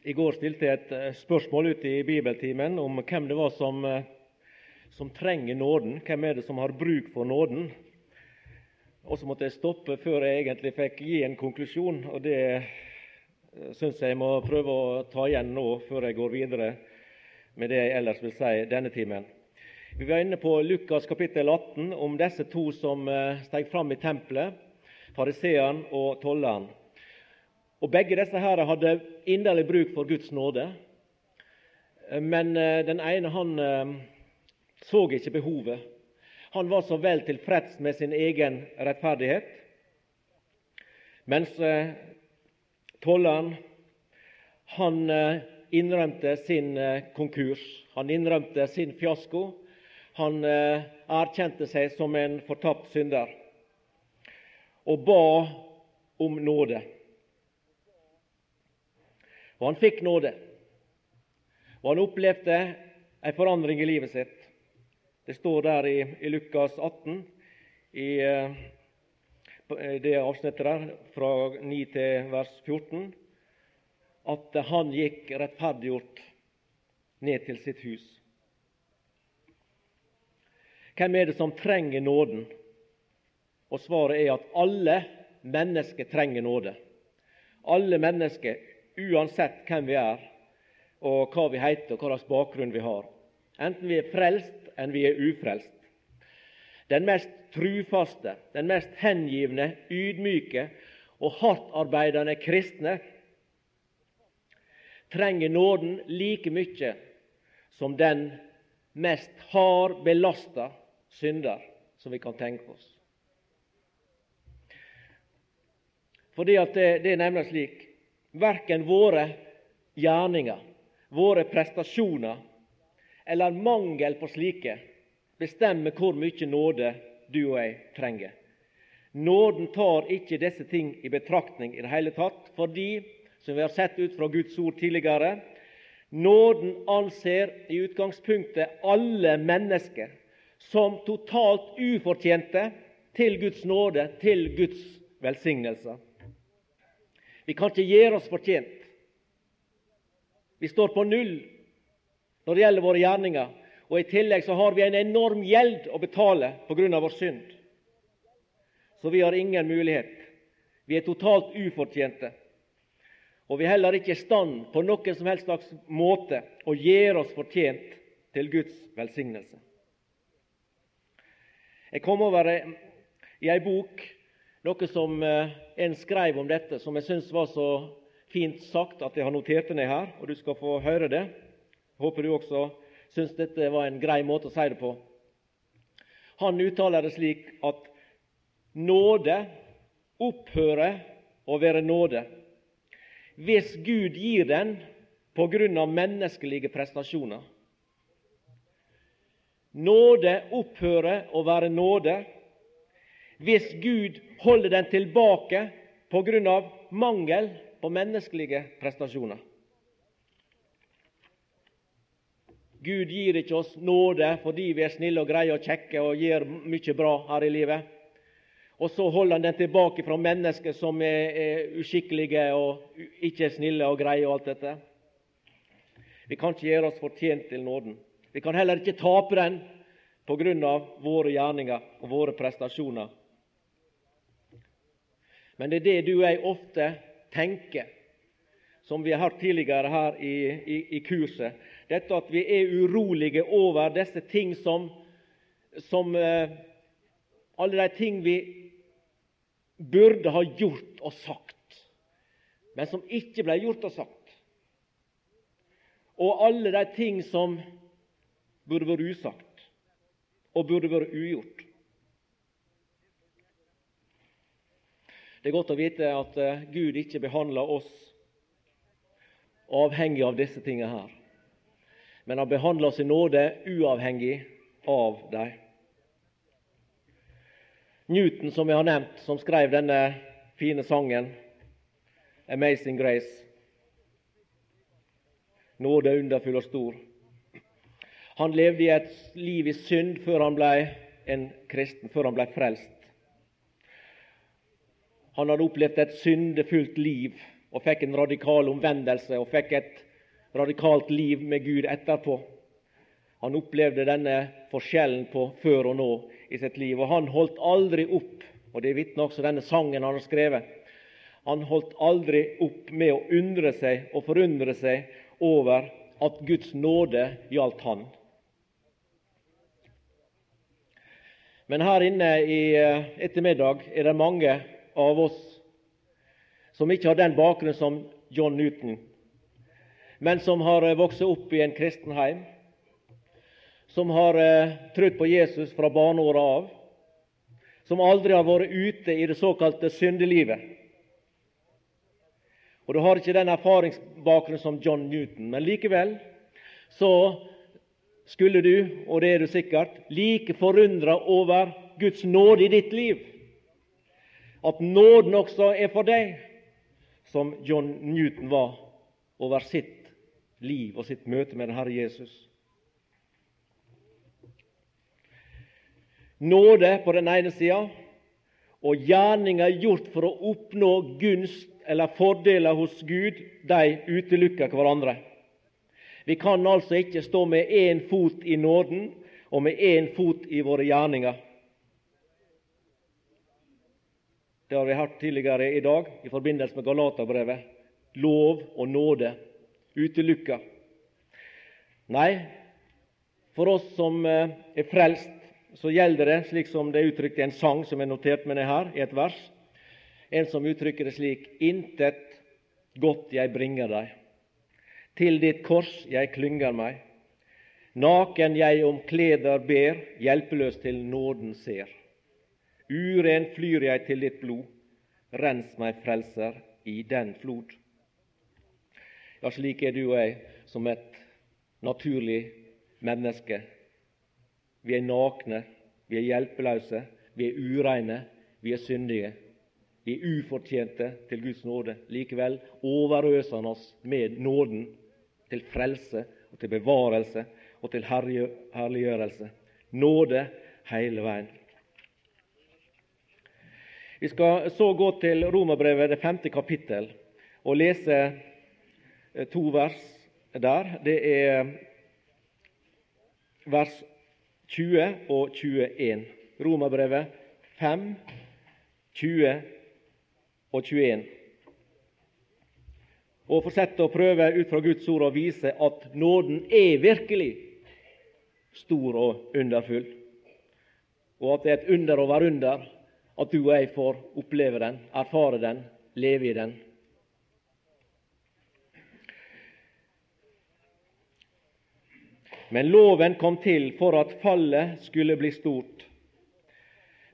I går stilte jeg et eh, spørsmål ute i bibeltimen om hvem det var som, eh, som trenger nåden. Hvem er det som har bruk for nåden? Og så måtte jeg stoppe før jeg egentlig fikk gi en konklusjon. og Det eh, syns jeg må prøve å ta igjen nå, før jeg går videre med det jeg ellers vil si denne timen. Vi var inne på Lukas kapittel 18 om disse to som steg fram i tempelet, fariseeren og tolleren. Og Begge disse her hadde inderlig bruk for Guds nåde. Men eh, den ene han eh, så ikke behovet. Han var så vel tilfreds med sin egen rettferdighet. Mens eh, tolleren han innrømte sin konkurs. Han innrømte sin fiasko. Han erkjente seg som en fortapt synder og ba om nåde. Og han fikk nåde. Og han opplevde en forandring i livet sitt. Det står der i, i Lukas 18, i, i det avsnittet der, fra 9 til vers 14, at han gikk rettferdiggjort ned til sitt hus. Hvem er det som trenger nåden? Og Svaret er at alle mennesker trenger nåde. Alle mennesker, uansett hvem vi er, og hva vi heter, og hva slags bakgrunn vi har. Enten vi er frelst enn vi er ufrelst. Den mest trufaste, den mest hengivne, ydmyke og hardtarbeidende kristne trenger nåden like mye som den mest hard belasta synder som vi kan tenke oss. Fordi at det, det er nemlig slik verken våre gjerninger, våre prestasjoner eller mangel på slike bestemmer hvor mye nåde du og jeg trenger. Nåden tar ikke disse ting i betraktning i det hele tatt, fordi, som vi har sett ut fra Guds ord tidligere, nåden anser i utgangspunktet alle mennesker som totalt ufortjente til Guds nåde, til Guds velsignelser. Vi kan ikke gjøre oss fortjent. Vi står på null når det gjelder våre gjerninger. Og I tillegg så har vi en enorm gjeld å betale pga. vår synd. Så vi har ingen mulighet. Vi er totalt ufortjente. Og vi er heller ikke i stand på noen som helst slags måte å gjøre oss fortjent til Guds velsignelse. Jeg kom over i ei bok noe som eh, en skrev om dette, som jeg syns var så fint sagt at jeg har notert det ned her, og du skal få høre det. Håper du også syns dette var en grei måte å si det på. Han uttaler det slik at nåde opphører å være nåde hvis Gud gir den på grunn av menneskelige prestasjoner. Nåde opphører å være nåde hvis Gud holder den tilbake pga. mangel på menneskelige prestasjoner. Gud gir ikke oss nåde fordi vi er snille og greie og kjekke og gjør mye bra her i livet. Og så holder han den tilbake fra mennesker som er, er uskikkelige og ikke er snille og greie og alt dette. Vi kan ikke gjøre oss fortjent til nåden. Vi kan heller ikke tape den pga. våre gjerninger og våre prestasjoner. Men det er det du og jeg ofte tenker, som vi har hørt tidligere her i, i, i kurset. Dette at vi er urolige over disse ting som, som uh, Alle de ting vi burde ha gjort og sagt, men som ikke ble gjort og sagt. Og alle de ting som burde vært usagt og burde vært ugjort. Det er godt å vite at eh, Gud ikke behandler oss avhengig av disse tingene her. Men han behandler oss i nåde uavhengig av dem. Newton, som jeg har nevnt, som skrev denne fine sangen 'Amazing Grace'. Nåde underfull og stor. Han levde i et liv i synd før han ble en kristen, før han ble frelst. Han hadde opplevd et syndefullt liv og fikk en radikal omvendelse og fikk et radikalt liv med Gud etterpå. Han opplevde denne forskjellen på før og nå i sitt liv, og han holdt aldri opp, og det vitner også denne sangen han har skrevet. Han holdt aldri opp med å undre seg og forundre seg over at Guds nåde gjaldt han. Men her inne i eh, ettermiddag er det mange av oss som ikke har den bakgrunnen som John Newton, men som har eh, vokst opp i en kristen heim, som har eh, trodd på Jesus fra barneåra av, som aldri har vært ute i det såkalte syndelivet. Og Du har ikke den erfaringsbakgrunnen som John Newton, men likevel så skulle du, og det er du sikkert, like forundra over Guds nåde i ditt liv. At nåden også er for deg, som John Newton var over sitt liv og sitt møte med den Herre Jesus. Nåde på den ene sida og gjerninger gjort for å oppnå gunst eller fordeler hos Gud, de utelukker hverandre. Vi kan altså ikke stå med én fot i nåden og med én fot i våre gjerninger. Det har vi hørt tidligere i dag i forbindelse med Galaterbrevet. Lov og nåde utelukka. Nei, for oss som eh, er frelst, så gjelder det, slik som det er uttrykt i en sang som er notert med det her, i et vers, en som uttrykker det slik Intet godt jeg bringer deg, til ditt kors jeg klynger meg. Naken jeg om kleder ber, hjelpeløs til nåden ser. Uren flyr jeg til ditt blod, rens meg, Frelser, i den flod. Ja, slik er du og jeg som et naturlig menneske. Vi er nakne, vi er hjelpeløse, vi er ureine, vi er syndige. Vi er ufortjente til Guds nåde. Likevel overøser han oss med nåden til frelse og til bevarelse og til herliggjørelse. Nåde hele veien. Vi skal så gå til Romerbrevet, det femte kapittel, og lese eh, to vers der. Det er vers 20 og 21. Romerbrevet 5, 20 og 21 og fortsette å prøve ut fra Guds ord å vise at nåden er virkelig stor og underfull, og at det er et under over under at du og jeg får oppleve den, erfare den, leve i den. Men loven kom til for at fallet skulle bli stort.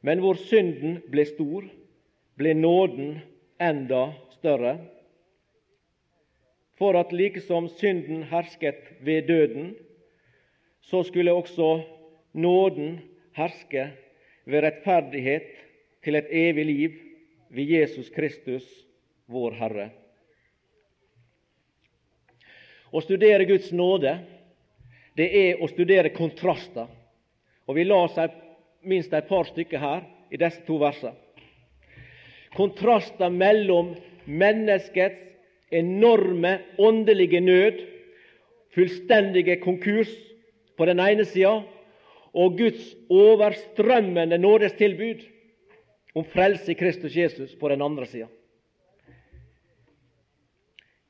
Men hvor synden ble stor, ble nåden enda større for at like som synden hersket ved døden, så skulle også nåden herske ved rettferdighet til et evig liv ved Jesus Kristus, vår Herre. Å studere Guds nåde, det er å studere kontraster. Og Vi las minst et par stykker her i disse to versene. Kontraster mellom menneskets enorme åndelige nød, fullstendige konkurs på den ene sida, og Guds overstrømmende nådestilbud om frelse i Kristus Jesus på den andre sida.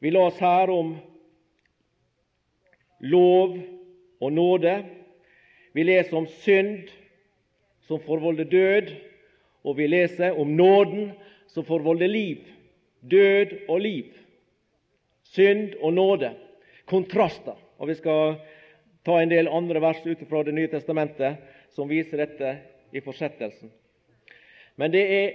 Vi la oss her om lov og nåde. Vi leser om synd som forvolder død, og vi leser om nåden som forvolder liv. Død og liv synd og nåde. Kontraster. Og Vi skal ta en del andre vers ut fra Det nye testamentet som viser dette i fortsettelsen. Men det er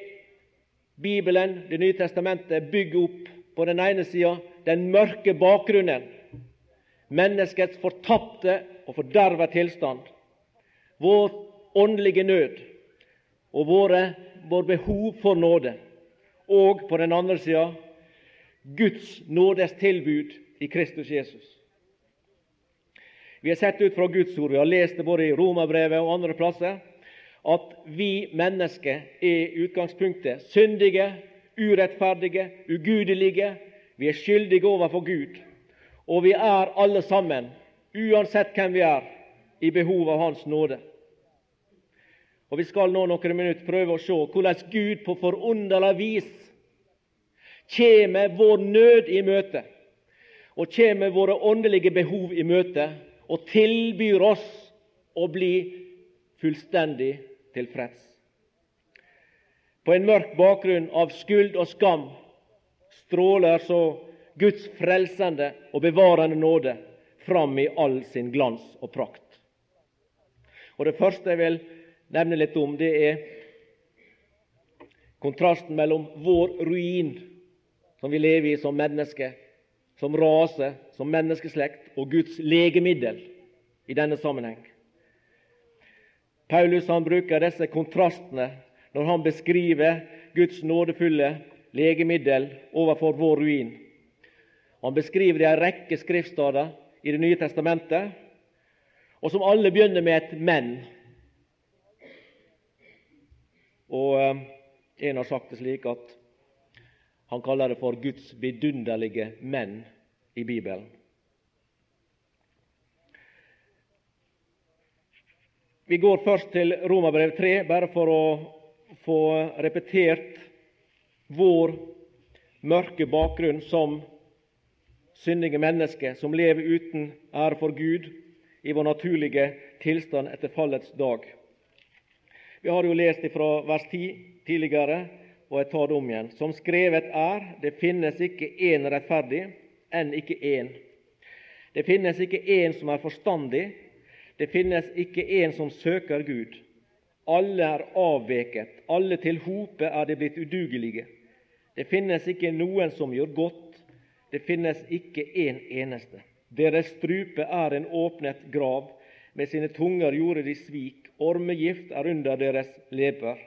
Bibelen, Det nye testamentet, bygger opp på den ene sida den mørke bakgrunnen, menneskets fortapte og forderva tilstand, vår åndelige nød og våre, vår behov for nåde. Og på den andre sida Guds nådes tilbud i Kristus Jesus. Vi har sett ut fra Guds ord, vi har lest det både i Romerbrevet og andre plasser, at vi mennesker er i utgangspunktet syndige, urettferdige, ugudelige, Vi er skyldige overfor Gud, og vi er alle sammen, uansett hvem vi er, i behov av Hans nåde. Og Vi skal nå noen minutter prøve å se hvordan Gud på forunderlig vis kommer vår nød i møte, og kommer våre åndelige behov i møte, og tilbyr oss å bli fullstendig tilfreds. På en mørk bakgrunn av skyld og skam stråler så Guds frelsende og bevarende nåde fram i all sin glans og prakt. Og Det første jeg vil nevne litt om, det er kontrasten mellom vår ruin, som vi lever i som mennesker, som rase, som menneskeslekt, og Guds legemiddel i denne sammenheng. Paulus han bruker disse kontrastene når han beskriver Guds nådefulle legemiddel overfor vår ruin. Han beskriver det i en rekke skriftsteder i Det nye testamentet, og som alle begynner med et 'men'. Og eh, En har sagt det slik at han kaller det for Guds vidunderlige menn i Bibelen. Vi går først til Romerbrev 3, bare for å få repetert vår mørke bakgrunn som syndige mennesker som lever uten ære for Gud i vår naturlige tilstand etter fallets dag. Vi har jo lest fra vers 10 tidligere, og jeg tar det om igjen. Som skrevet er, det finnes ikke én rettferdig, enn ikke én. Det finnes ikke én som er forstandig, det finnes ikke én som søker Gud. Alle er avveket, alle til hope er de blitt udugelige. Det finnes ikke noen som gjør godt, det finnes ikke en eneste. Deres strupe er en åpnet grav, med sine tunger gjorde de svik, ormegift er under deres leper.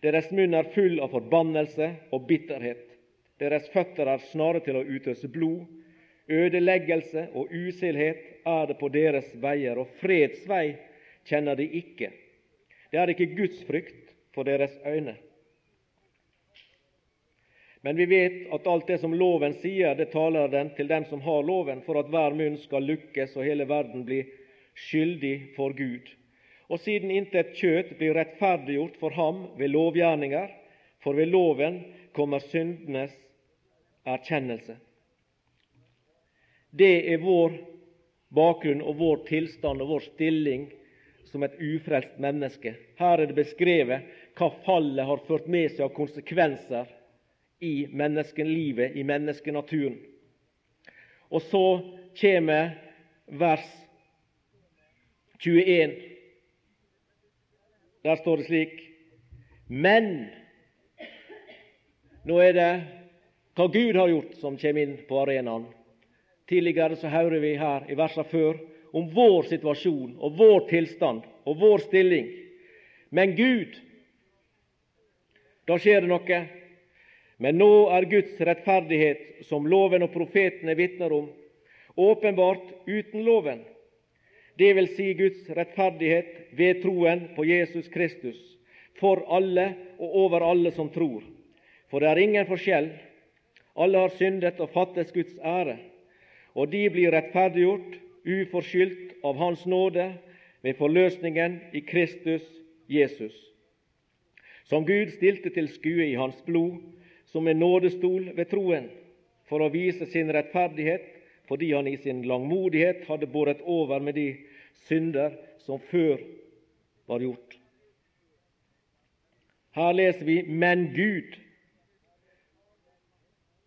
Deres munn er full av forbannelse og bitterhet. Deres føtter er snare til å utøse blod. Ødeleggelse og uselhet er det på deres veier, og fredsvei kjenner de ikke. Det er ikke Guds frykt for deres øyne. Men vi vet at alt det som loven sier, det taler den til dem som har loven, for at hver munn skal lukkes og hele verden bli skyldig for Gud. Og siden intet kjøtt blir rettferdiggjort for ham ved lovgjerninger, for ved loven kommer syndenes erkjennelse. Det er vår bakgrunn og vår tilstand og vår stilling som et ufrelst menneske. Her er det beskrevet hva fallet har ført med seg av konsekvenser i menneskelivet, i menneskenaturen. Og så kommer vers 21. Der står det slik Men nå er det hva Gud har gjort, som kommer inn på arenaen. Tidligere så hører vi her i versene før om vår situasjon og vår tilstand og vår stilling. Men Gud, da skjer det noe. Men nå er Guds rettferdighet, som loven og profetene vitner om, åpenbart uten loven. Det vil si Guds rettferdighet ved troen på Jesus Kristus, for alle og over alle som tror. For det er ingen forskjell. Alle har syndet og fattes Guds ære, og de blir rettferdiggjort uforskyldt av Hans nåde ved forløsningen i Kristus Jesus, som Gud stilte til skue i Hans blod som en nådestol ved troen, for å vise sin rettferdighet, fordi han i sin langmodighet hadde båret over med de synder som før var gjort. Her leser vi 'men Gud'.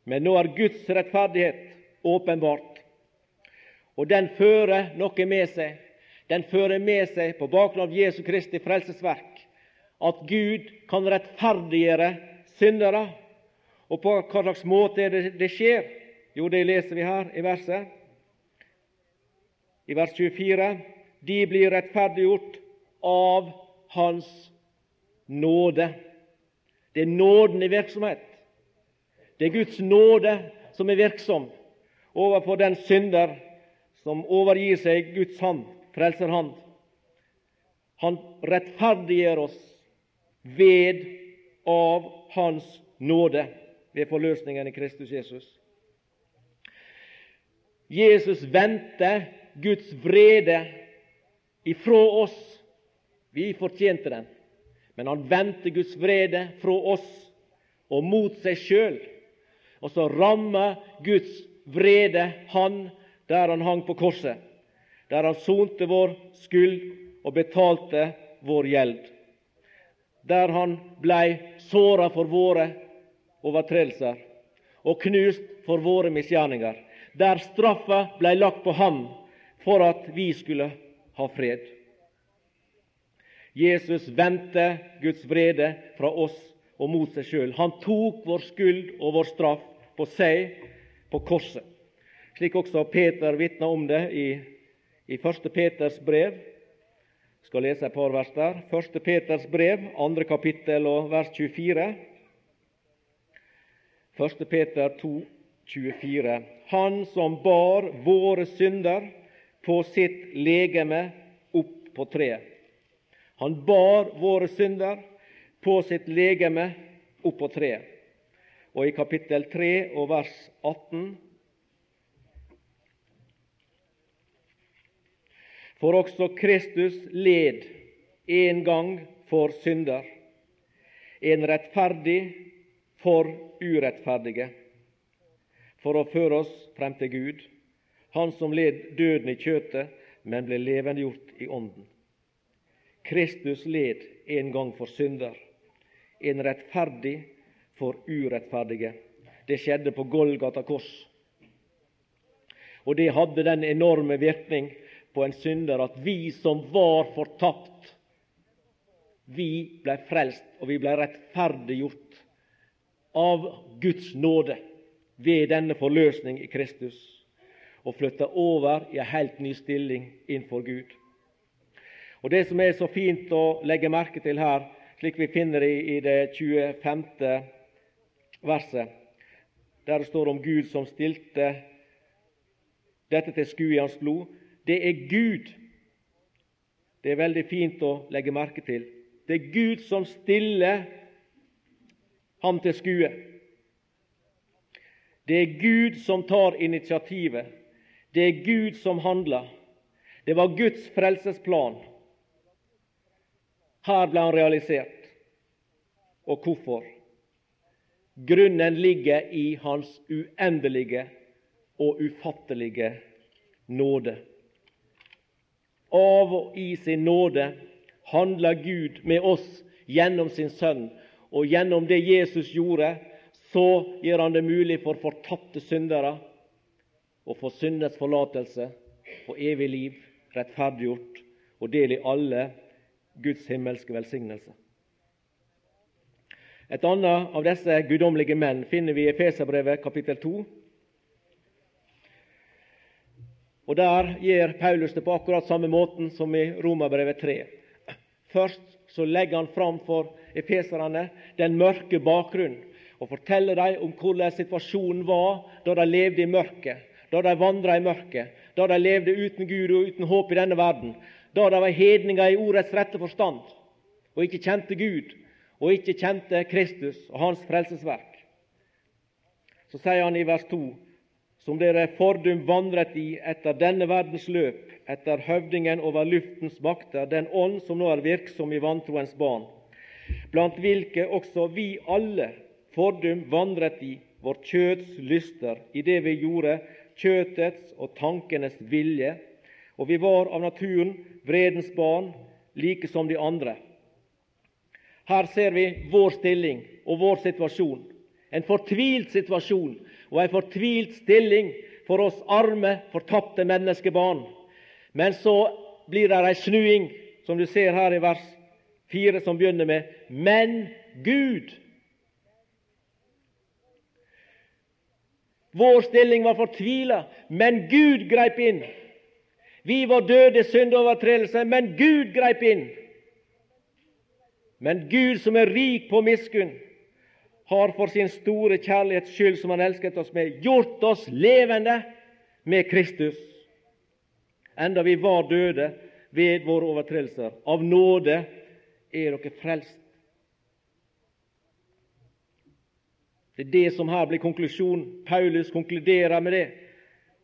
Men nå er Guds rettferdighet åpenbart, og den fører noe med seg. Den fører med seg, på bakgrunn av Jesu Kristi frelsesverk, at Gud kan rettferdiggjøre syndere og på hva slags måte er det det skjer? Jo, det leser vi her i verset. I vers 24 de blir rettferdiggjort av Hans nåde. Det er nåden i virksomhet. Det er Guds nåde som er virksom overfor den synder som overgir seg Guds hand, frelserhand. Han rettferdiggjør oss ved av Hans nåde ved forløsningen i Kristus Jesus. Jesus vendte Guds vrede ifra oss. Vi fortjente den, men han vendte Guds vrede fra oss og mot seg sjøl. Og så rammer Guds vrede han der han hang på korset, der han sonte vår skyld og betalte vår gjeld. Der han blei såra for våre overtredelser og knust for våre misgjerninger. Der straffa blei lagt på ham for at vi skulle ha fred. Jesus vendte Guds vrede fra oss og mot seg sjøl. Han tok vår skyld og vår straff på seg på korset. Slik også Peter vitna om det i, i 1. Peters brev. Jeg skal lese et par vers der. 1. Peters brev, 2. kapittel og vers 24. 1. Peter 2, 24. Han som bar våre synder på sitt legeme opp på treet. Han bar våre synder på sitt legeme opp på treet. Og i kapittel 3 og vers 18 For også Kristus led en gang for synder, en rettferdig for urettferdige, for å føre oss frem til Gud, Han som led døden i kjøtet, men ble levendegjort i ånden. Kristus led en gang for synder, en rettferdig for urettferdige. Det skjedde på Golgata kors. Og det hadde den enorme virkning på en synder at vi som var fortapt, vi blei frelst, og vi blei rettferdiggjort av Guds nåde ved denne forløsning i Kristus, og flytta over i ei helt ny stilling innenfor Gud. Og Det som er så fint å legge merke til her, slik vi finner det i det 25. verset, der det står om Gud som stilte dette til skue i hans blod, det er Gud. Det er veldig fint å legge merke til. Det er Gud som stiller ham til skue. Det er Gud som tar initiativet. Det er Gud som handler. Det var Guds frelsesplan. Her ble han realisert. Og hvorfor? Grunnen ligger i hans uendelige og ufattelige nåde. Av og i sin nåde handler Gud med oss gjennom sin Sønn, og gjennom det Jesus gjorde, så gjør han det mulig for fortapte syndere å få syndens forlatelse og evig liv, rettferdiggjort og del i alle Guds himmelske velsignelse. Et annet av disse guddommelige menn finner vi i Efeserbrevet kapittel 2. Og Der gjør Paulus det på akkurat samme måten som i Romerbrevet 3. Først så legger han fram for efeserne den mørke bakgrunnen og forteller dem om hvordan situasjonen var da de levde i mørket, da de vandra i mørket, da de levde uten Gud og uten håp i denne verden, da de var hedninger i ordets rette forstand og ikke kjente Gud og ikke kjente Kristus og hans frelsesverk. Så sier han i vers 2.: Som dere fordum vandret i etter denne verdens løp, etter høvdingen over luftens makter, den ånd som nå er virksom i vantroens barn, blant hvilke også vi alle fordum vandret i vårt kjøds lyster, i det vi gjorde kjøtets og tankenes vilje, og vi var av naturen vredens barn, like som de andre. Her ser vi vår stilling og vår situasjon. En fortvilt situasjon og en fortvilt stilling for oss arme, fortapte menneskebarn. Men så blir det ei snuing, som du ser her i vers 4, som begynner med Men Gud Vår stilling var fortvila, men Gud greip inn. Vi var døde syndovertredelse, men Gud greip inn. Men Gud, som er rik på miskunn, har for sin store kjærlighets skyld, som Han elsket oss med, gjort oss levende med Kristus. Enda vi var døde ved våre overtredelser. Av nåde er dere frelst Det er det som her blir konklusjonen. Paulus konkluderer med det.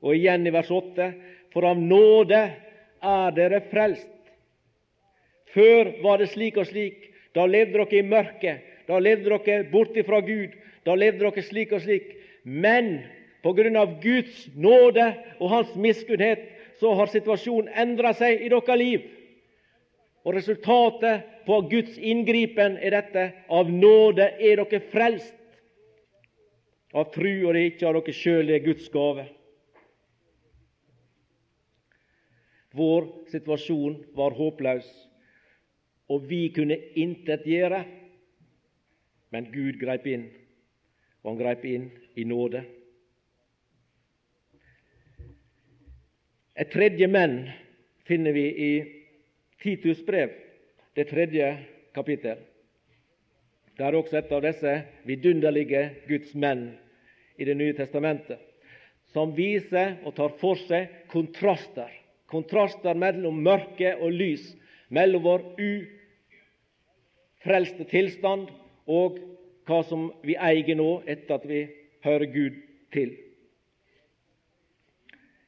Og igjen i vers 8.: For av nåde er dere frelst. Før var det slik og slik. Da levde dere i mørket. Da levde dere borte fra Gud. Da levde dere slik og slik. Men av Guds nåde og Hans miskunnhet så har situasjonen endra seg i deres liv. Og Resultatet på Guds inngripen er dette av nåde er dere frelst. Av tru og det ikke av dere sjøl, er Guds gave. Vår situasjon var håpløs, og vi kunne intet gjøre. Men Gud greip inn, og han greip inn i nåde. Et tredje menn finner vi i Titus brev, det tredje kapittel. Det er også et av disse vidunderlige Guds menn i Det nye testamentet, som viser og tar for seg kontraster. Kontraster mellom mørke og lys, mellom vår ufrelste tilstand og hva som vi eier nå etter at vi hører Gud til.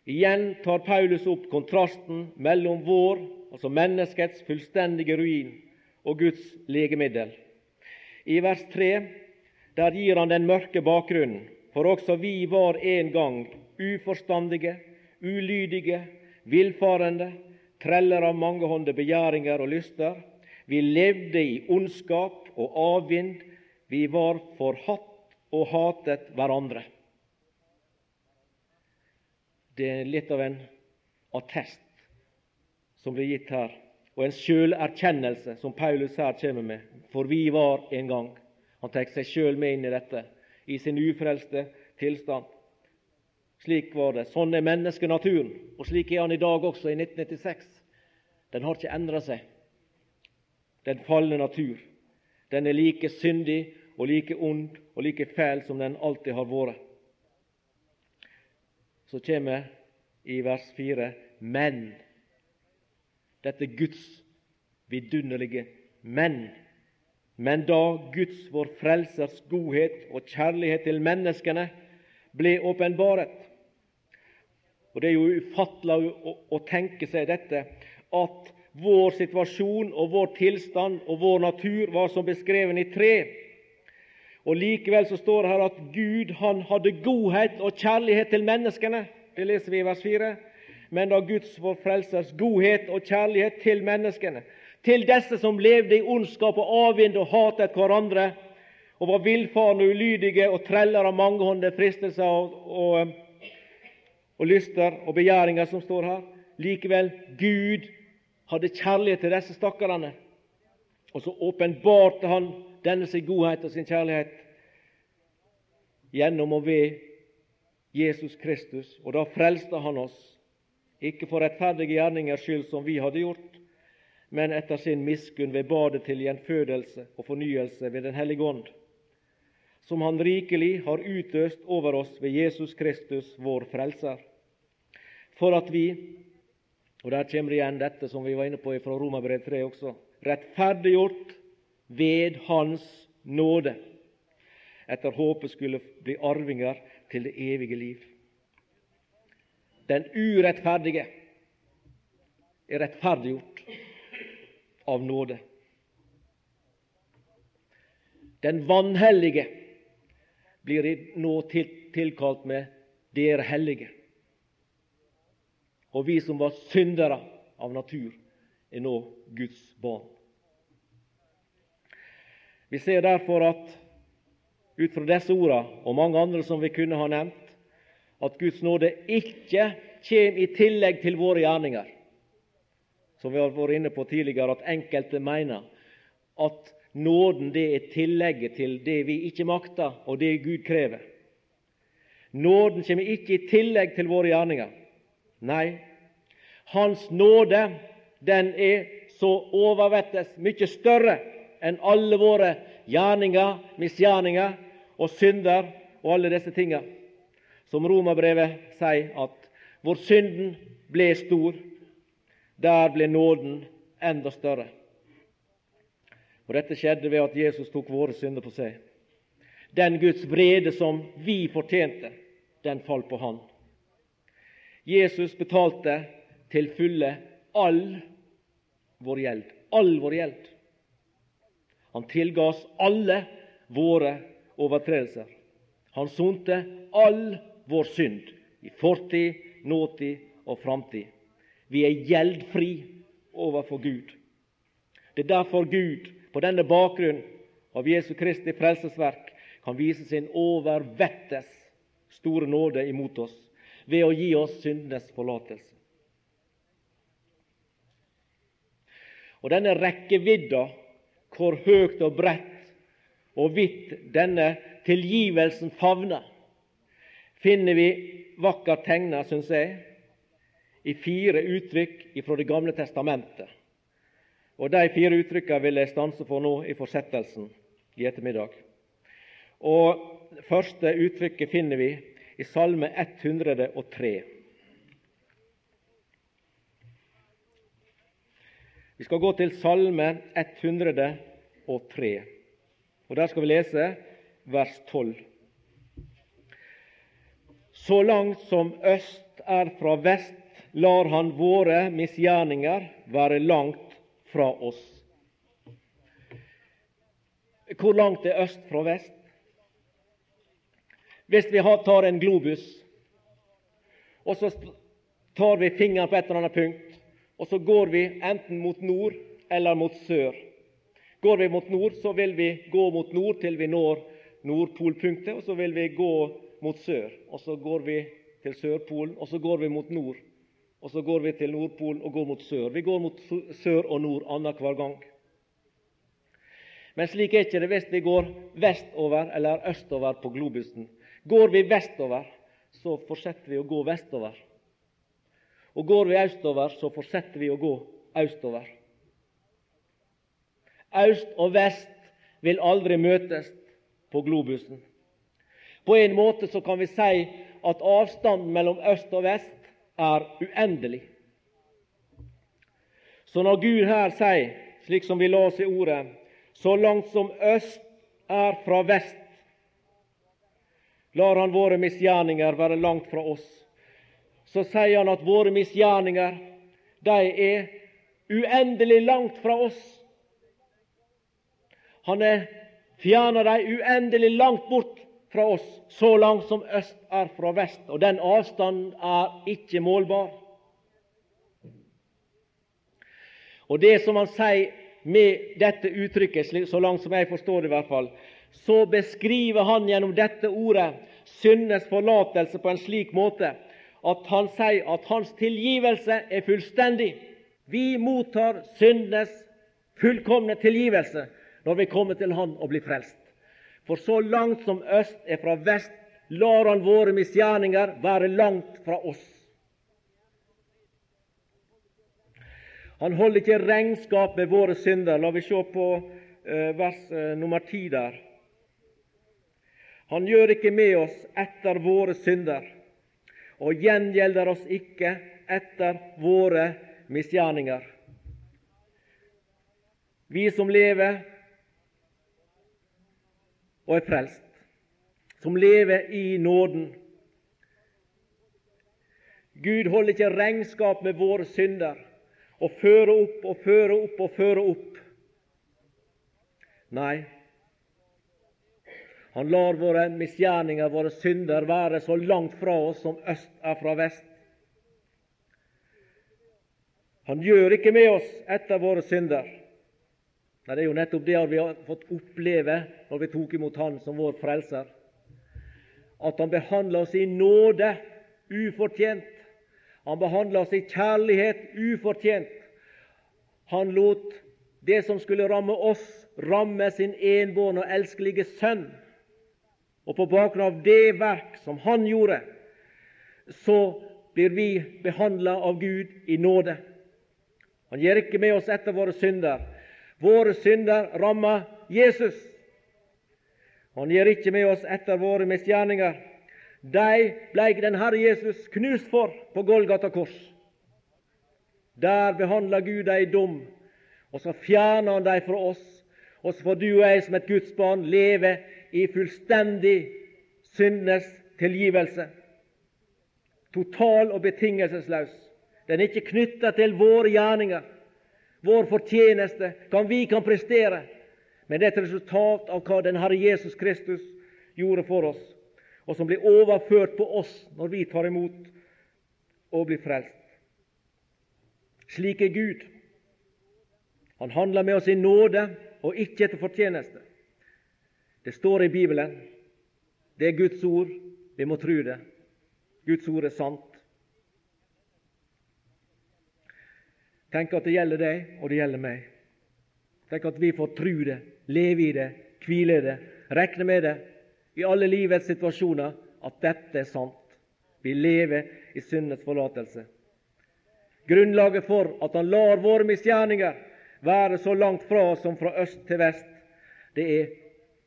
Igjen tar Paulus opp kontrasten mellom vår, altså menneskets, fullstendige ruin og Guds legemiddel. I vers 3 der gir han den mørke bakgrunnen, for også vi var en gang uforstandige, ulydige, villfarende, treller av mangehånde begjæringer og lyster. Vi levde i ondskap og avvind, vi var forhatt og hatet hverandre. Det er litt av en attest som blir gitt her, og en sjølerkjennelse som Paulus her kommer med. For vi var en gang. Han tar seg sjøl med inn i dette, i sin ufrelste tilstand. Slik var det. Sånn er menneskenaturen, og slik er han i dag også, i 1996. Den har ikke endra seg. Den falne natur. Den er like syndig og like ond og like fæl som den alltid har vært. Så kommer i vers 4 men. Dette Guds vidunderlige men. Men da Guds, vår Frelsers, godhet og kjærlighet til menneskene ble åpenbaret Og Det er jo ufattelig å, å tenke seg dette, at vår situasjon og vår tilstand og vår natur var som beskreven i tre. Og Likevel så står det her at Gud han hadde godhet og kjærlighet til menneskene. Det leser vi i vers 4. Men da Guds vår Frelsers godhet og kjærlighet til menneskene, til disse som levde i ondskap og avvind og hatet hverandre, og var villfarne og ulydige og treller av mangehånde fristelser og, og, og lyster og begjæringer, som står her. Likevel, Gud hadde kjærlighet til disse stakkarene. Og så åpenbarte han denne sin godhet og sin kjærlighet gjennom og ved Jesus Kristus. Og da frelste han oss, ikke for rettferdige gjerninger skyld, som vi hadde gjort, men etter sin miskunn ved badet til gjenfødelse og fornyelse ved Den hellige ånd, som Han rikelig har utøst over oss ved Jesus Kristus, vår Frelser, for at vi og Der kommer igjen dette som vi var inne på fra Romerbrev 3 også. Rettferdiggjort ved Hans nåde, etter håpet skulle bli arvinger til det evige liv. Den urettferdige er rettferdiggjort av nåde. Den vanhellige blir nå tilkalt med 'dere hellige'. Og vi som var syndere av natur, er nå Guds barn. Vi ser derfor at ut fra disse ordene og mange andre som vi kunne ha nevnt, at Guds nåde ikke kommer i tillegg til våre gjerninger. Som vi har vært inne på tidligere, at enkelte mener at nåden det er tillegget til det vi ikke makter, og det Gud krever. Nåden kommer ikke i tillegg til våre gjerninger. Nei, Hans nåde den er så overvettes mye større enn alle våre gjerninger, misgjerninger og synder og alle disse tinga. Som Romerbrevet sier, at hvor synden ble stor, der ble nåden enda større. Og Dette skjedde ved at Jesus tok våre synder på seg. Den Guds vrede som vi fortjente, den falt på Han. Jesus betalte til fulle all vår gjeld. All vår gjeld. Han tilga oss alle våre overtredelser. Han sonte all vår synd i fortid, nåtid og framtid. Vi er gjeldfri overfor Gud. Det er derfor Gud på denne bakgrunn av Jesu Kristi frelsesverk kan vise sin overvettes store nåde imot oss ved å gi oss syndenes forlatelse. Og denne rekkevidda, hvor høyt og bredt og vidt denne tilgivelsen favner, finner vi vakkert tegna, syns jeg, i fire uttrykk fra Det gamle testamentet. Og De fire uttrykkene vil jeg stanse for nå i fortsettelsen i ettermiddag. Og første uttrykket finner vi i Salme 103. Vi skal gå til Salme 103, og der skal vi lese vers 12. Så langt som øst er fra vest, lar Han våre misgjerninger være langt fra oss. Hvor langt er øst fra vest? Hvis vi tar en globus, og så tar vi fingeren på et eller annet punkt, og så går vi enten mot nord eller mot sør. Går vi mot nord, så vil vi gå mot nord til vi når Nordpolpunktet, og så vil vi gå mot sør. Og så går vi til Sørpolen, og så går vi mot nord. Og så går vi til Nordpolen og går mot sør. Vi går mot sør og nord annenhver gang. Men slik er ikke det hvis vi går vestover eller østover på globusen. Går vi vestover, så fortsetter vi å gå vestover. Og går vi østover, så fortsetter vi å gå østover. Øst og vest vil aldri møtes på globusen. På en måte så kan vi si at avstanden mellom øst og vest er uendelig. Så når Gud her sier, slik som vi la oss i ordet, så langt som øst er fra vest, lar Han våre misgjerninger være langt fra oss. Så sier Han at våre misgjerninger, de er uendelig langt fra oss. Han er fjerner dem uendelig langt bort fra oss, så langt som øst er fra vest. Og den avstanden er ikke målbar. Og det som han sier med dette uttrykket, så langt som jeg forstår det i hvert fall, så beskriver han gjennom dette ordet syndenes forlatelse på en slik måte at han sier at hans tilgivelse er fullstendig. Vi mottar syndenes fullkomne tilgivelse når vi kommer til Han og blir frelst. For så langt som øst er fra vest, lar Han våre misgjerninger være langt fra oss. Han holder ikke regnskap med våre synder. La vi se på eh, vers eh, nummer ti der. Han gjør ikke med oss etter våre synder, og gjengjelder oss ikke etter våre misgjerninger. Vi som lever og er frelst, som lever i nåden. Gud holder ikke regnskap med våre synder og fører opp og fører opp og fører opp. Nei, han lar våre misgjerninger, våre synder, være så langt fra oss som øst er fra vest. Han gjør ikke med oss etter våre synder. Nei, Det er jo nettopp det vi har fått oppleve når vi tok imot Han som vår frelser. At Han behandler oss i nåde ufortjent. Han behandler oss i kjærlighet ufortjent. Han lot det som skulle ramme oss, ramme sin enbårne og elskelige sønn. Og på bakgrunn av det verk som han gjorde, så blir vi behandla av Gud i nåde. Han gir ikke med oss etter våre synder, Våre synder rammer Jesus. Han gir ikke med oss etter våre misgjerninger. De ble den Herre Jesus knust for på Golgata kors. Der behandler Gud dem i dom, og så fjerner Han dem fra oss. Og så får du og jeg som et Guds barn leve i fullstendig syndenes tilgivelse. total og betingelsesløs. Den er ikke knytta til våre gjerninger, vår fortjeneste, hva vi kan prestere. Men det er et resultat av hva den Herre Jesus Kristus gjorde for oss, og som blir overført på oss når vi tar imot og blir frelst. Slik er Gud. Han handler med oss i nåde og ikke etter fortjeneste. Det står i Bibelen. Det er Guds ord. Vi må tro det. Guds ord er sant. Tenk at det gjelder deg, og det gjelder meg. Tenk at vi får tro det, leve i det, hvile i det, regne med det i alle livets situasjoner at dette er sant. Vi lever i syndens forlatelse. Grunnlaget for at Han lar våre misgjerninger være så langt fra oss som fra øst til vest, det er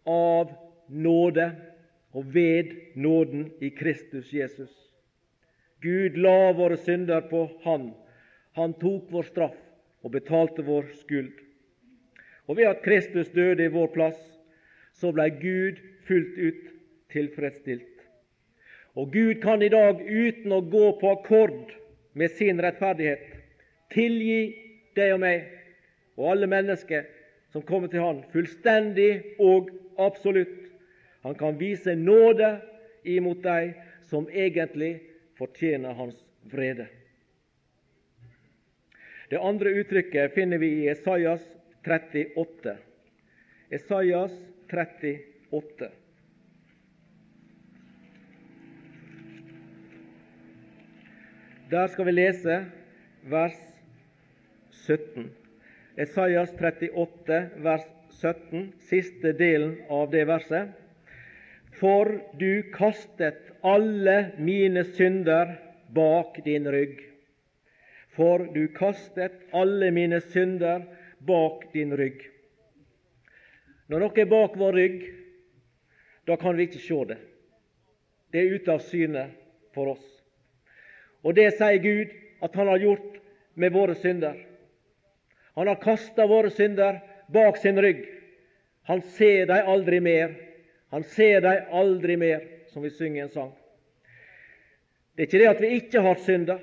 av nåde og ved nåden i Kristus Jesus. Gud la våre synder på Han. Han tok vår straff og betalte vår skyld. Og ved at Kristus døde i vår plass, så blei Gud fullt ut tilfredsstilt. Og Gud kan i dag, uten å gå på akkord med sin rettferdighet, tilgi deg og meg og alle mennesker som kommer til Han, fullstendig og absolutt. Han kan vise nåde imot deg som egentlig fortjener hans vrede. Det andre uttrykket finner vi i Esaias 38. Esaias 38. Der skal vi lese vers 17. Esaias 38, vers 17, siste delen av det verset. For du kastet alle mine synder bak din rygg. For du kastet alle mine synder bak din rygg. Når noe er bak vår rygg, da kan vi ikke se det. Det er ute av syne for oss. Og det sier Gud at Han har gjort med våre synder. Han har kasta våre synder bak sin rygg. Han ser dem aldri mer. Han ser dem aldri mer som vi synger en sang. Det er ikke det at vi ikke har synder.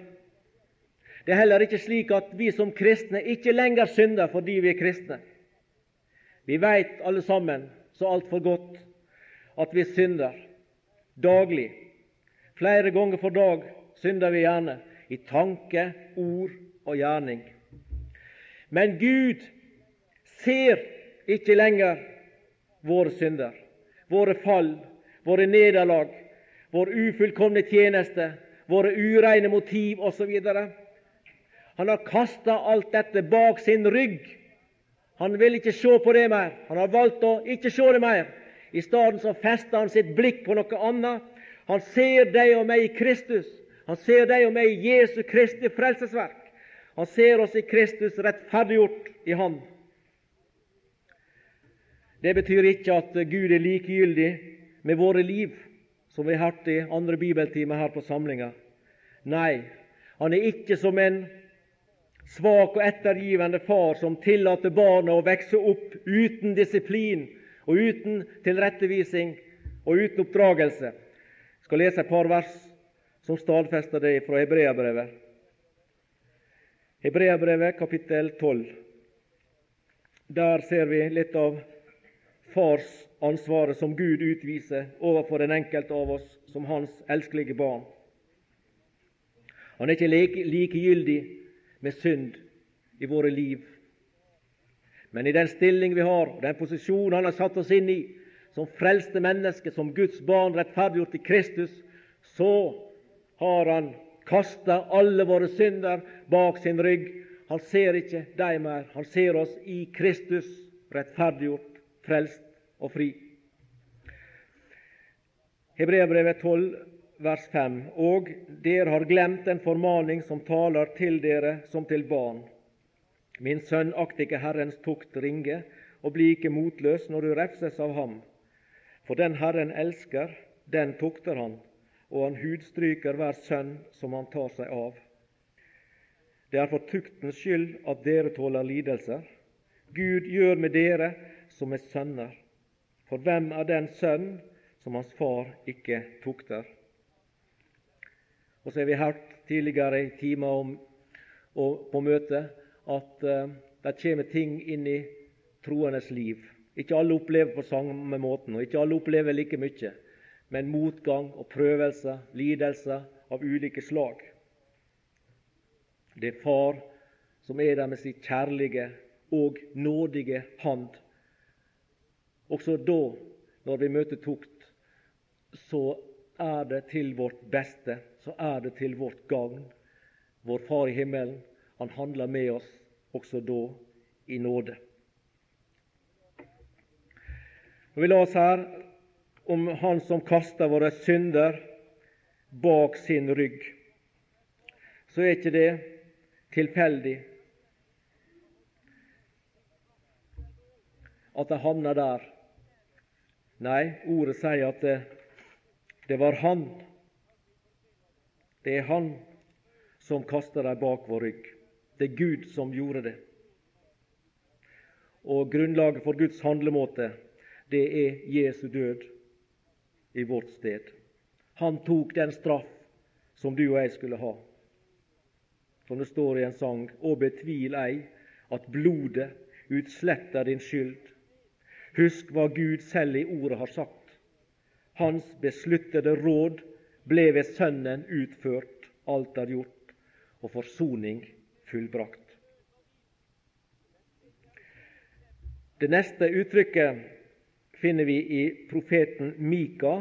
Det er heller ikke slik at vi som kristne ikke lenger synder fordi vi er kristne. Vi veit alle sammen så altfor godt at vi synder daglig. Flere ganger for dag synder vi gjerne i tanke, ord og gjerning. Men Gud ser ikke lenger våre synder, våre fall, våre nederlag, vår ufullkomne tjeneste, våre ureine motiv osv. Han har kasta alt dette bak sin rygg. Han vil ikke se på det mer. Han har valgt å ikke se det mer. I stedet så fester han sitt blikk på noe annet. Han ser deg og meg i Kristus. Han ser deg og meg i Jesu Kristi frelsesverk. Han ser oss i Kristus rettferdiggjort i Han. Det betyr ikke at Gud er likegyldig med våre liv som vi hørte i andre bibeltimer her på samlinga. Nei, han er ikke som en svak og ettergivende far som tillater barna å vokse opp uten disiplin og uten tilrettevising og uten oppdragelse. Jeg skal lese et par vers som stadfester det fra Hebreabrevet. Hebreabrevet kapittel 12. Der ser vi litt av fars ansvaret som Gud utviser overfor den enkelte av oss som hans elskelige barn. Han er ikke like, likegyldig med synd i våre liv. Men i den stilling vi har, den posisjon Han har satt oss inn i, som frelste mennesker, som Guds barn rettferdiggjort i Kristus, så har Han kasta alle våre synder bak sin rygg. Han ser ikke dem mer. Han ser oss i Kristus, rettferdiggjort, frelst og fri. Hebreabrevet 12, vers 5. Og dere har glemt en formaning som taler til dere som til barn. Min sønn, akt ikke Herrens tukt ringe, og bli ikke motløs når du refses av ham. For den Herren elsker, den tukter han, og han hudstryker hver sønn som han tar seg av. Det er for tuktens skyld at dere tåler lidelser. Gud gjør med dere som er sønner. For hvem er den sønn som hans far ikke tukter? Og så har vi hørt tidligere i timer om, og på møtet at uh, det kommer ting inn i troendes liv. Ikke alle opplever på samme måten, og ikke alle opplever like mye. Men motgang og prøvelser, lidelser av ulike slag. Det er Far som er der med sin kjærlige og nådige hand. Også da, når vi møter tukt, så er det til vårt beste, så er det til vårt gagn. Vår Far i himmelen, han handler med oss også da i nåde. Og Vi las her om Han som kaster våre synder bak sin rygg. Så er ikke det tilfeldig at de havner der. Nei, ordet sier at det, det var Han. Det er Han som kaster dem bak vår rygg. Det er Gud som gjorde det. Og grunnlaget for Guds handlemåte, det er Jesu død i vårt sted. Han tok den straff som du og jeg skulle ha. Som det står i en sang, og betvil ei at blodet utsletter din skyld. Husk hva Gud selv i ordet har sagt. Hans besluttede råd ble ved Sønnen utført, alt er gjort, og forsoning fullbrakt. Det neste uttrykket finner vi i profeten Mika.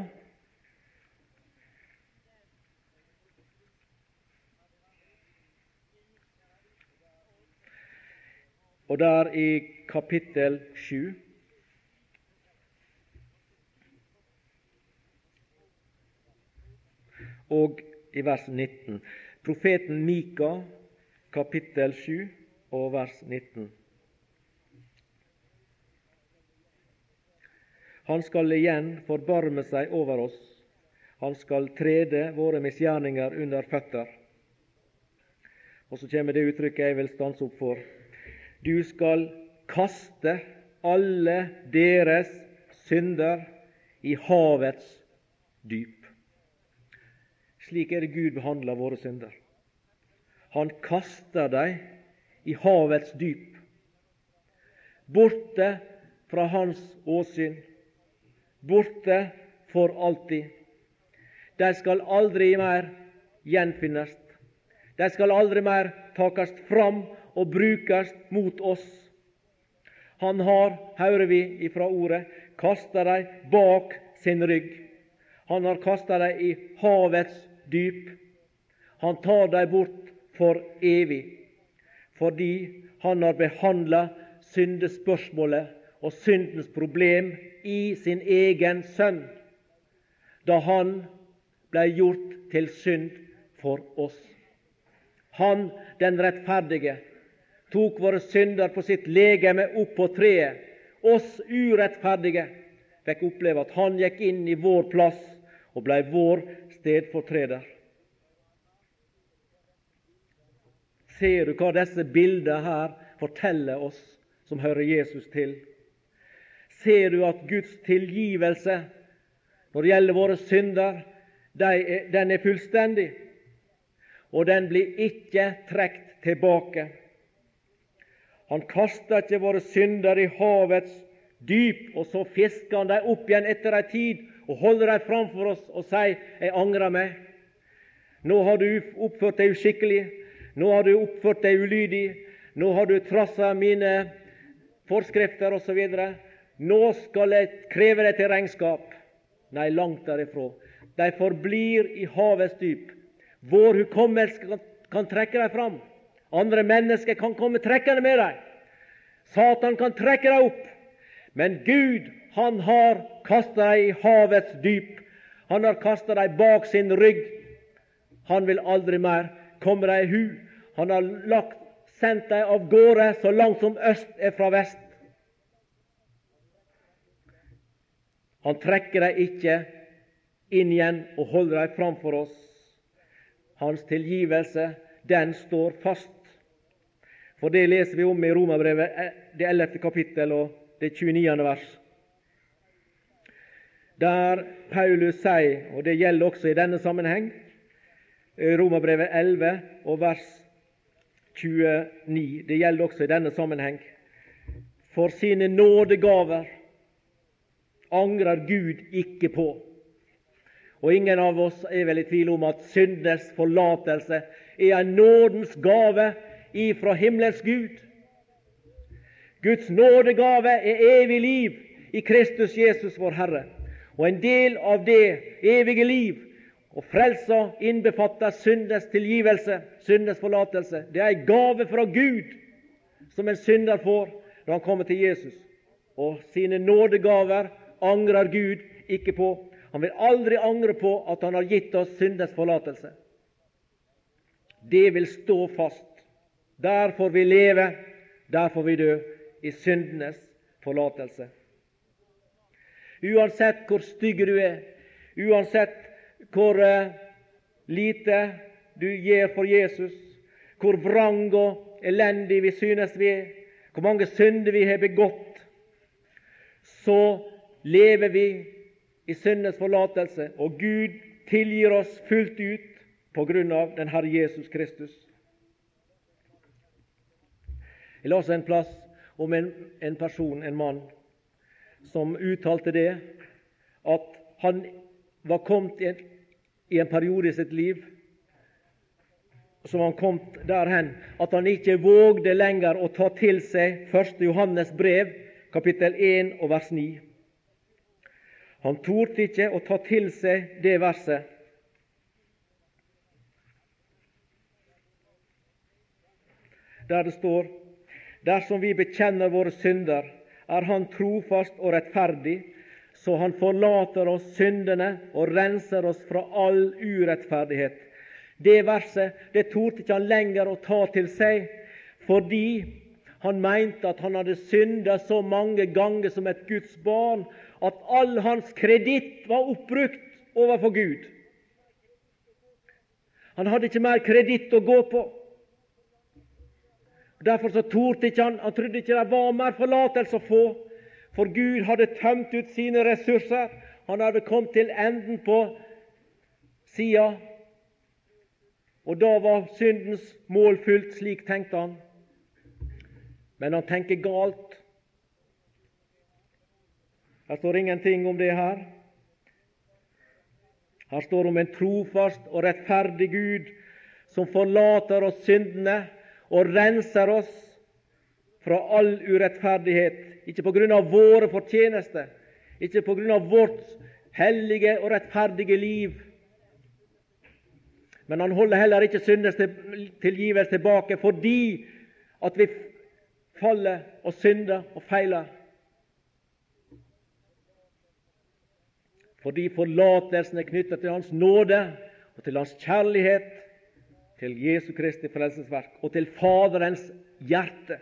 Og der i kapittel 7 og i vers 19. Profeten Mika, kapittel 7 og vers 19. Han skal igjen forbarme seg over oss. Han skal trede våre misgjerninger under føtter. Og så kommer det uttrykket jeg vil stanse opp for. Du skal kaste alle deres synder i havets dyp. Slik er det Gud behandler våre synder. Han kaster dem i havets dyp, borte fra hans åsyn, borte for alltid. De skal aldri mer gjenfinnes. De skal aldri mer takes fram og brukes mot oss. Han har, hører vi ifra ordet, kasta dem bak sin rygg. Han har kasta dem i havets dyp. Han tar dem bort for evig, fordi han har behandla syndespørsmålet og syndens problem i sin egen sønn, da han ble gjort til synd for oss. Han, den rettferdige, tok våre synder på sitt legeme opp på treet. Oss urettferdige fikk oppleve at han gikk inn i vår plass og blei vår stedfortreder. Ser du hva disse bildene her forteller oss som hører Jesus til? Ser du at Guds tilgivelse når det gjelder våre synder, den er fullstendig, og den blir ikke trukket tilbake. Han kaster ikke våre synder i havets dyp, og så fisker han dem opp igjen etter ei tid og holder dem framfor oss og sier 'Jeg angrer meg'. Nå har du oppført deg uskikkelig. Nå har du oppført deg ulydig. Nå har du trassa mine forskrifter osv. Nå skal jeg kreve deg til regnskap. Nei, langt derifra. De forblir i havets dyp. Vår hukommelse kan trekke dem fram. Andre mennesker kan komme trekkende med dem. Satan kan trekke dem opp. Men Gud han har kasta deg i havets dyp. Han har kasta deg bak sin rygg. Han vil aldri mer komme deg i hu. Han har lagt, sendt deg av gårde så langt som øst er fra vest. Han trekker deg ikke inn igjen og holder deg framfor oss. Hans tilgivelse, den står fast. For det leser vi om i Romerbrevet, eh, det 11. kapittel og det 29. vers der Paulus sier, og det gjelder også i denne sammenheng, Romerbrevet 11 og vers 29. Det gjelder også i denne sammenheng. For sine nådegaver angrer Gud ikke på. Og ingen av oss er vel i tvil om at synders forlatelse er en nådens gave ifra himmelens Gud. Guds nådegave er evig liv i Kristus Jesus vår Herre. Og en del av det evige liv og frelsa innbefatter syndes tilgivelse, syndes forlatelse. Det er en gave fra Gud som en synder får når han kommer til Jesus. Og sine nådegaver angrer Gud ikke på. Han vil aldri angre på at han har gitt oss syndens forlatelse. Det vil stå fast. Der får vi leve, der får vi dø, i syndenes forlatelse. Uansett hvor stygge du er, uansett hvor uh, lite du gjør for Jesus, hvor vrang og elendig vi synes vi er, hvor mange synder vi har begått, så lever vi i syndens forlatelse, og Gud tilgir oss fullt ut på grunn av den Herre Jesus Kristus. Jeg las en plass om en, en person, en mann, som uttalte det at han var kommet i en, i en periode i sitt liv som han kom derhen at han ikke vågde lenger å ta til seg 1. Johannes brev, kapittel 1 og vers 9. Han torde ikke å ta til seg det verset. Der det står Dersom vi bekjenner våre synder, er Han trofast og rettferdig, så Han forlater oss syndene og renser oss fra all urettferdighet. Det verset det torde ikke han lenger å ta til seg, fordi han mente at han hadde syndet så mange ganger som et Guds barn at all hans kreditt var oppbrukt overfor Gud. Han hadde ikke mer kreditt å gå på. Derfor så torde ikke han, han trodde ikke det var mer forlatelse å få, for Gud hadde tømt ut sine ressurser. Han hadde kommet til enden på sida, og da var syndens mål fullt. Slik tenkte han. Men han tenker galt. Her står ingenting om det her. Her står om en trofast og rettferdig Gud som forlater oss syndene og renser oss fra all urettferdighet. Ikke på grunn av våre fortjenester, ikke på grunn av vårt hellige og rettferdige liv. Men han holder heller ikke synders tilgivelse tilbake fordi at vi faller og synder og feiler. fordi forlatelsen er knyttet til Hans nåde og til Hans kjærlighet, til Jesu Kristi frelsesverk og til Faderens hjerte.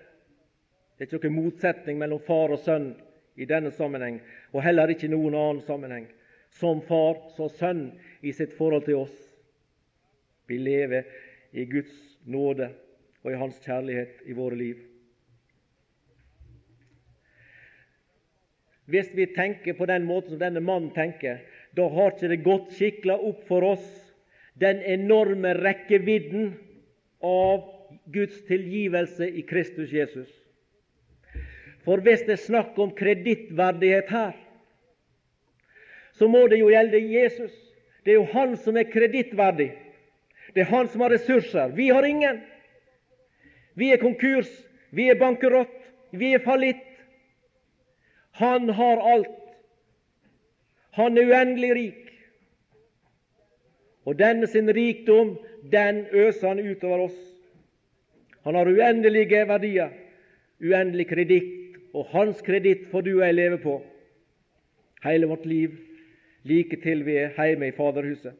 Det er ikke noen motsetning mellom far og sønn i denne sammenheng, og heller ikke noen annen sammenheng. Som far, så sønn i sitt forhold til oss. Vi lever i Guds nåde og i Hans kjærlighet i våre liv. Hvis vi tenker på den måten som denne mannen tenker, da har ikke det gått skikkelig opp for oss den enorme rekkevidden av Guds tilgivelse i Kristus Jesus. For hvis det er snakk om kredittverdighet her, så må det jo gjelde Jesus. Det er jo han som er kredittverdig. Det er han som har ressurser. Vi har ingen. Vi er konkurs, vi er bankerott, vi er fallitt. Han har alt. Han er uendelig rik. Og denne sin rikdom, den øser han utover oss. Han har uendelige verdier, uendelig kreditt, og hans kreditt får du og jeg leve på hele vårt liv, like til vi er hjemme i Faderhuset.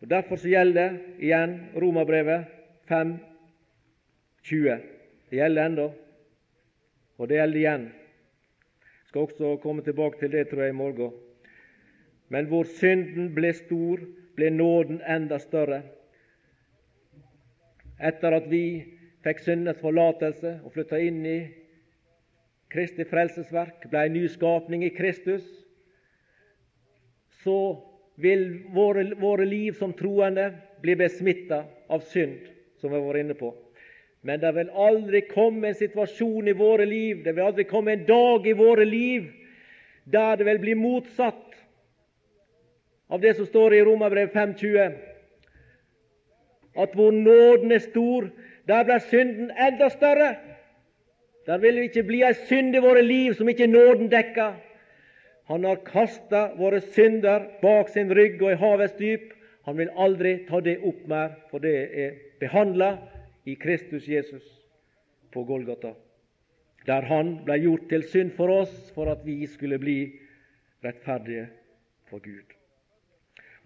Og Derfor så gjelder det igjen Romerbrevet 5, 20. Det gjelder ennå, og det gjelder igjen Jeg skal også komme tilbake til det, tror jeg, i morgen. Men hvor synden ble stor, ble nåden enda større. Etter at vi fikk syndens forlatelse og flytta inn i Kristi frelsesverk, ble en ny skapning i Kristus, så vil våre, våre liv som troende bli besmitta av synd, som vi var inne på. Men det vil aldri komme en situasjon i våre liv, det vil aldri komme en dag i våre liv der det vil bli motsatt av det som står i Romerbrev 5,20, at hvor nåden er stor, der blir synden enda større. Der vil det ikke bli ei synd i våre liv som ikke nåden dekker. Han har kasta våre synder bak sin rygg og i havets dyp. Han vil aldri ta det opp mer, for det er behandla i Kristus Jesus på Golgata, der han ble gjort til synd for oss for at vi skulle bli rettferdige for Gud.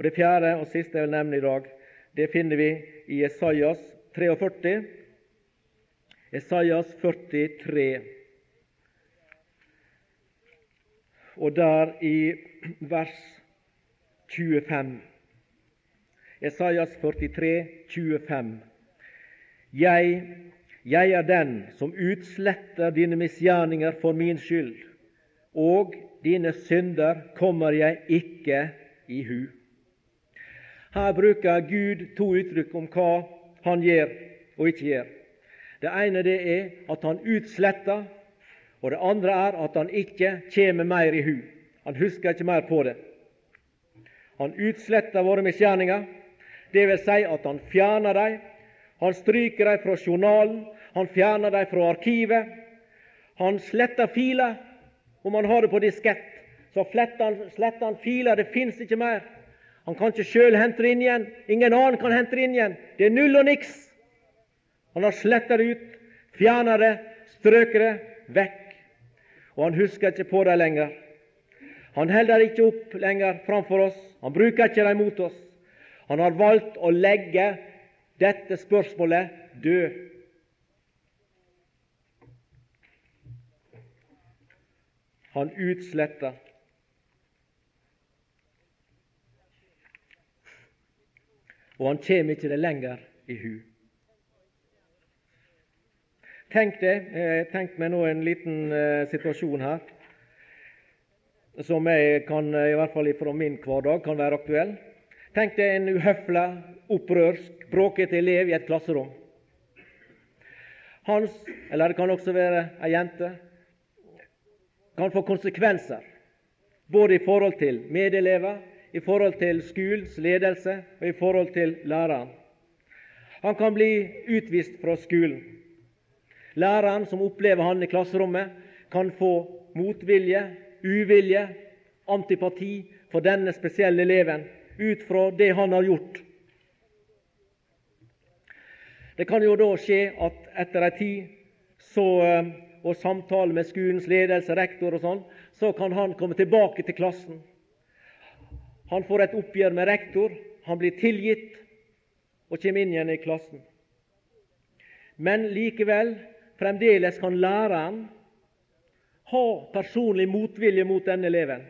Og Det fjerde og siste jeg vil nevne i dag, det finner vi i Esaias 43. Esaias 43. Og der i vers 25. Esaias 43, 25. Jeg, jeg er den som utsletter dine misgjerninger for min skyld, og dine synder kommer jeg ikke i hu. Her bruker Gud to uttrykk om hva han gjør og ikke gjør. Det ene det er at han utsletter, og det andre er at han ikke kommer mer i hu. Han husker ikke mer på det. Han utsletter våre misgjerninger, dvs. Si at han fjerner dem. Han stryker dem fra journalen, han fjerner dem fra arkivet. Han sletter filer. Om han har det på diskett, så sletter han, sletter han filer. Det fins ikke mer. Han kan ikke sjøl hente det inn igjen. Ingen annen kan hente det inn igjen. Det er null og niks. Han har sletta det ut, fjerna det, strøket det vekk. Og han husker ikke på det lenger. Han holder ikke opp lenger framfor oss. Han bruker ikke det mot oss. Han har valgt å legge dette spørsmålet død. Han utsletter og han kjem ikke det lenger i hu. Tenk deg, tenk meg nå en liten uh, situasjon her som jeg kan, i hvert fall fra min hverdag, kan være aktuell. Tenk deg en uhøfla, opprørsk, bråkete elev i et klasserom. Hans, eller det kan også være ei jente, kan få konsekvenser både i forhold til medelever i forhold til skolens ledelse og i forhold til læreren. Han kan bli utvist fra skolen. Læreren som opplever han i klasserommet, kan få motvilje, uvilje, antipati for denne spesielle eleven ut fra det han har gjort. Det kan jo da skje at etter ei tid så, eh, og samtale med skolens ledelse, rektor og sånn, så kan han komme tilbake til klassen han får et oppgjør med rektor, han blir tilgitt og kommer inn igjen i klassen. Men likevel, fremdeles kan læreren ha personlig motvilje mot denne eleven,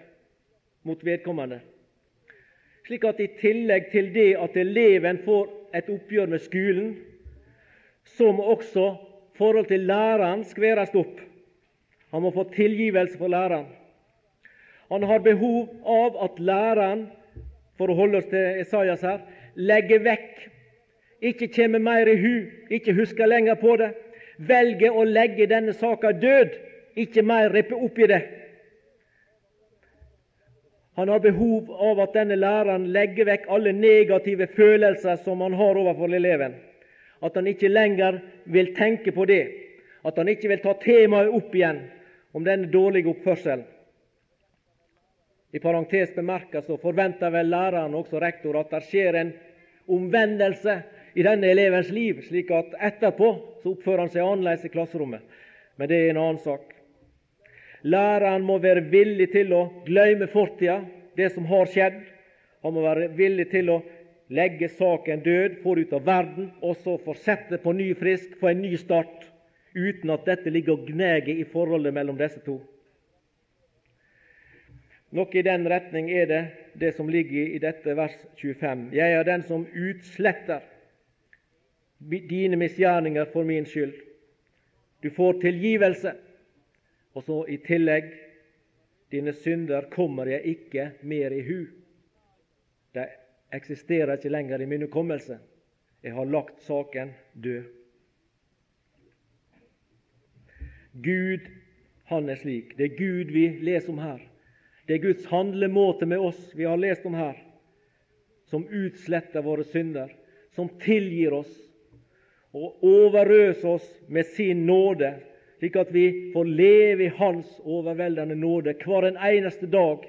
mot vedkommende. Slik at i tillegg til det at eleven får et oppgjør med skolen, så må også forhold til læreren skværes opp. Han må få tilgivelse for læreren. Han har behov av at læreren, for å holde oss til Esaias her, legger vekk, ikke kommer mer i hu, ikke husker lenger på det, velger å legge denne saka død, ikke mer rippe opp i det. Han har behov av at denne læreren legger vekk alle negative følelser som han har overfor eleven. At han ikke lenger vil tenke på det. At han ikke vil ta temaet opp igjen om denne dårlige oppførselen. I parentes bemerket så forventer vel læreren, også rektor, at det skjer en omvendelse i denne elevens liv, slik at etterpå så oppfører han seg annerledes i klasserommet. Men det er en annen sak. Læreren må være villig til å glemme fortida, det som har skjedd. Han må være villig til å legge saken død, få det ut av verden, og så fortsette på ny frisk, få en ny start, uten at dette ligger og gneger i forholdet mellom disse to. Noe i den retning er det det som ligger i dette vers 25. Jeg er den som utsletter dine misgjerninger for min skyld. Du får tilgivelse, og så i tillegg dine synder kommer jeg ikke mer i hu. De eksisterer ikke lenger i min hukommelse. Jeg har lagt saken død. Gud, han er slik. Det er Gud vi leser om her. Det er Guds handlemåte med oss vi har lest om her, som utsletter våre synder, som tilgir oss og overøser oss med sin nåde, slik at vi får leve i Hans overveldende nåde hver en eneste dag,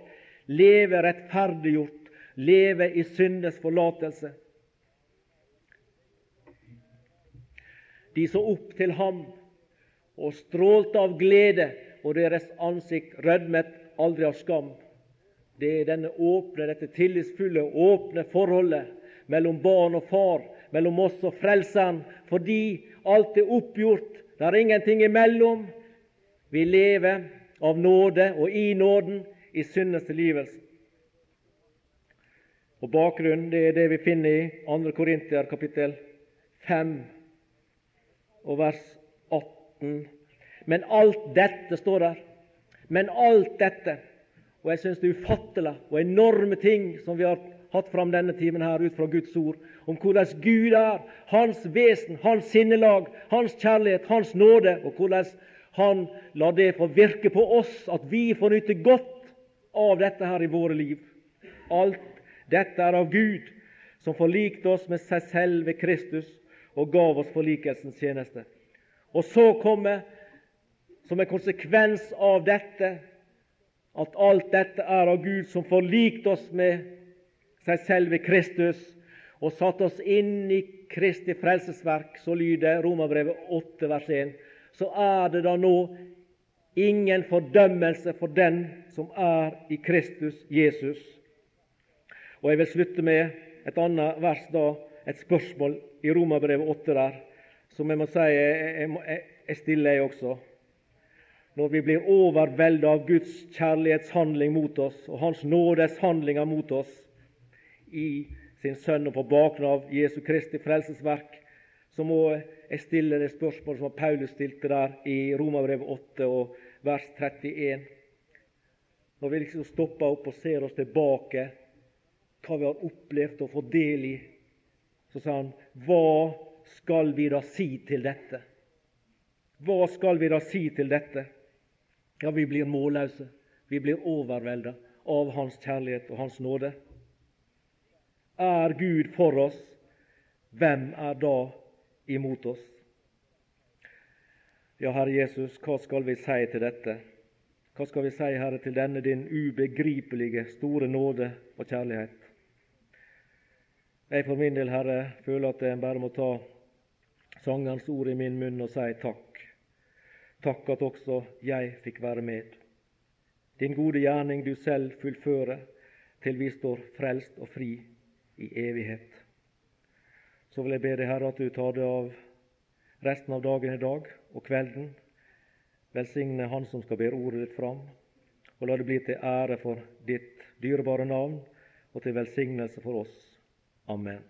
leve rettferdiggjort, leve i syndes forlatelse. De så opp til ham og strålte av glede, og deres ansikt rødmet aldri av skam. Det er denne åpne, dette tillitsfulle, åpne forholdet mellom barn og far, mellom oss og Frelseren, fordi alt er oppgjort. Det er ingenting imellom. Vi lever av nåde og i nåden, i syndens tilgivelse. Og Bakgrunnen det er det vi finner i 2. Korintier kapittel 5 og vers 18. Men alt dette står der. Men alt dette, og jeg syns det er ufattelig og enorme ting som vi har hatt fram denne timen her ut fra Guds ord, om hvordan Gud er, Hans vesen, Hans sinnelag, Hans kjærlighet, Hans nåde, og hvordan Han lar det få virke på oss, at vi får nyte godt av dette her i våre liv. Alt dette er av Gud, som forlikte oss med seg selv ved Kristus og gav oss forlikelsens tjeneste. Og så kommer som en konsekvens av dette at alt dette er av Gud, som forlikte oss med seg selv ved Kristus og satte oss inn i Kristi frelsesverk, så lyder Romerbrevet 8, vers 1, så er det da nå ingen fordømmelse for den som er i Kristus Jesus. Og Jeg vil slutte med et annet vers, da, et spørsmål i Romerbrevet 8 der, som jeg må si jeg, jeg, jeg stiller, jeg også når vi blir overveldet av Guds kjærlighetshandling mot oss og Hans nådes handlinger mot oss i sin Sønn og på bakgrunn av Jesu Kristi frelsesverk, så må jeg stille det spørsmålet som Paulus stilte der i Romerbrevet 8 og vers 31. Når vi liksom stopper opp og ser oss tilbake, hva vi har opplevd og fått del i, så sa han, hva skal vi da si til dette? Hva skal vi da si til dette? Ja, vi blir målløse. Vi blir overvelda av Hans kjærlighet og Hans nåde. Er Gud for oss, hvem er da imot oss? Ja, Herre Jesus, hva skal vi si til dette? Hva skal vi si, Herre, til denne din ubegripelige, store nåde og kjærlighet? Jeg for min del, Herre, føler at jeg bare må ta sangerens ord i min munn og si takk. Takk at også jeg fikk være med. Din gode gjerning du selv fullfører til vi står frelst og fri i evighet. Så vil jeg be deg, Herre, at du tar det av resten av dagen i dag og kvelden. Velsigne Han som skal bære ordet ditt fram, og la det bli til ære for ditt dyrebare navn og til velsignelse for oss. Amen.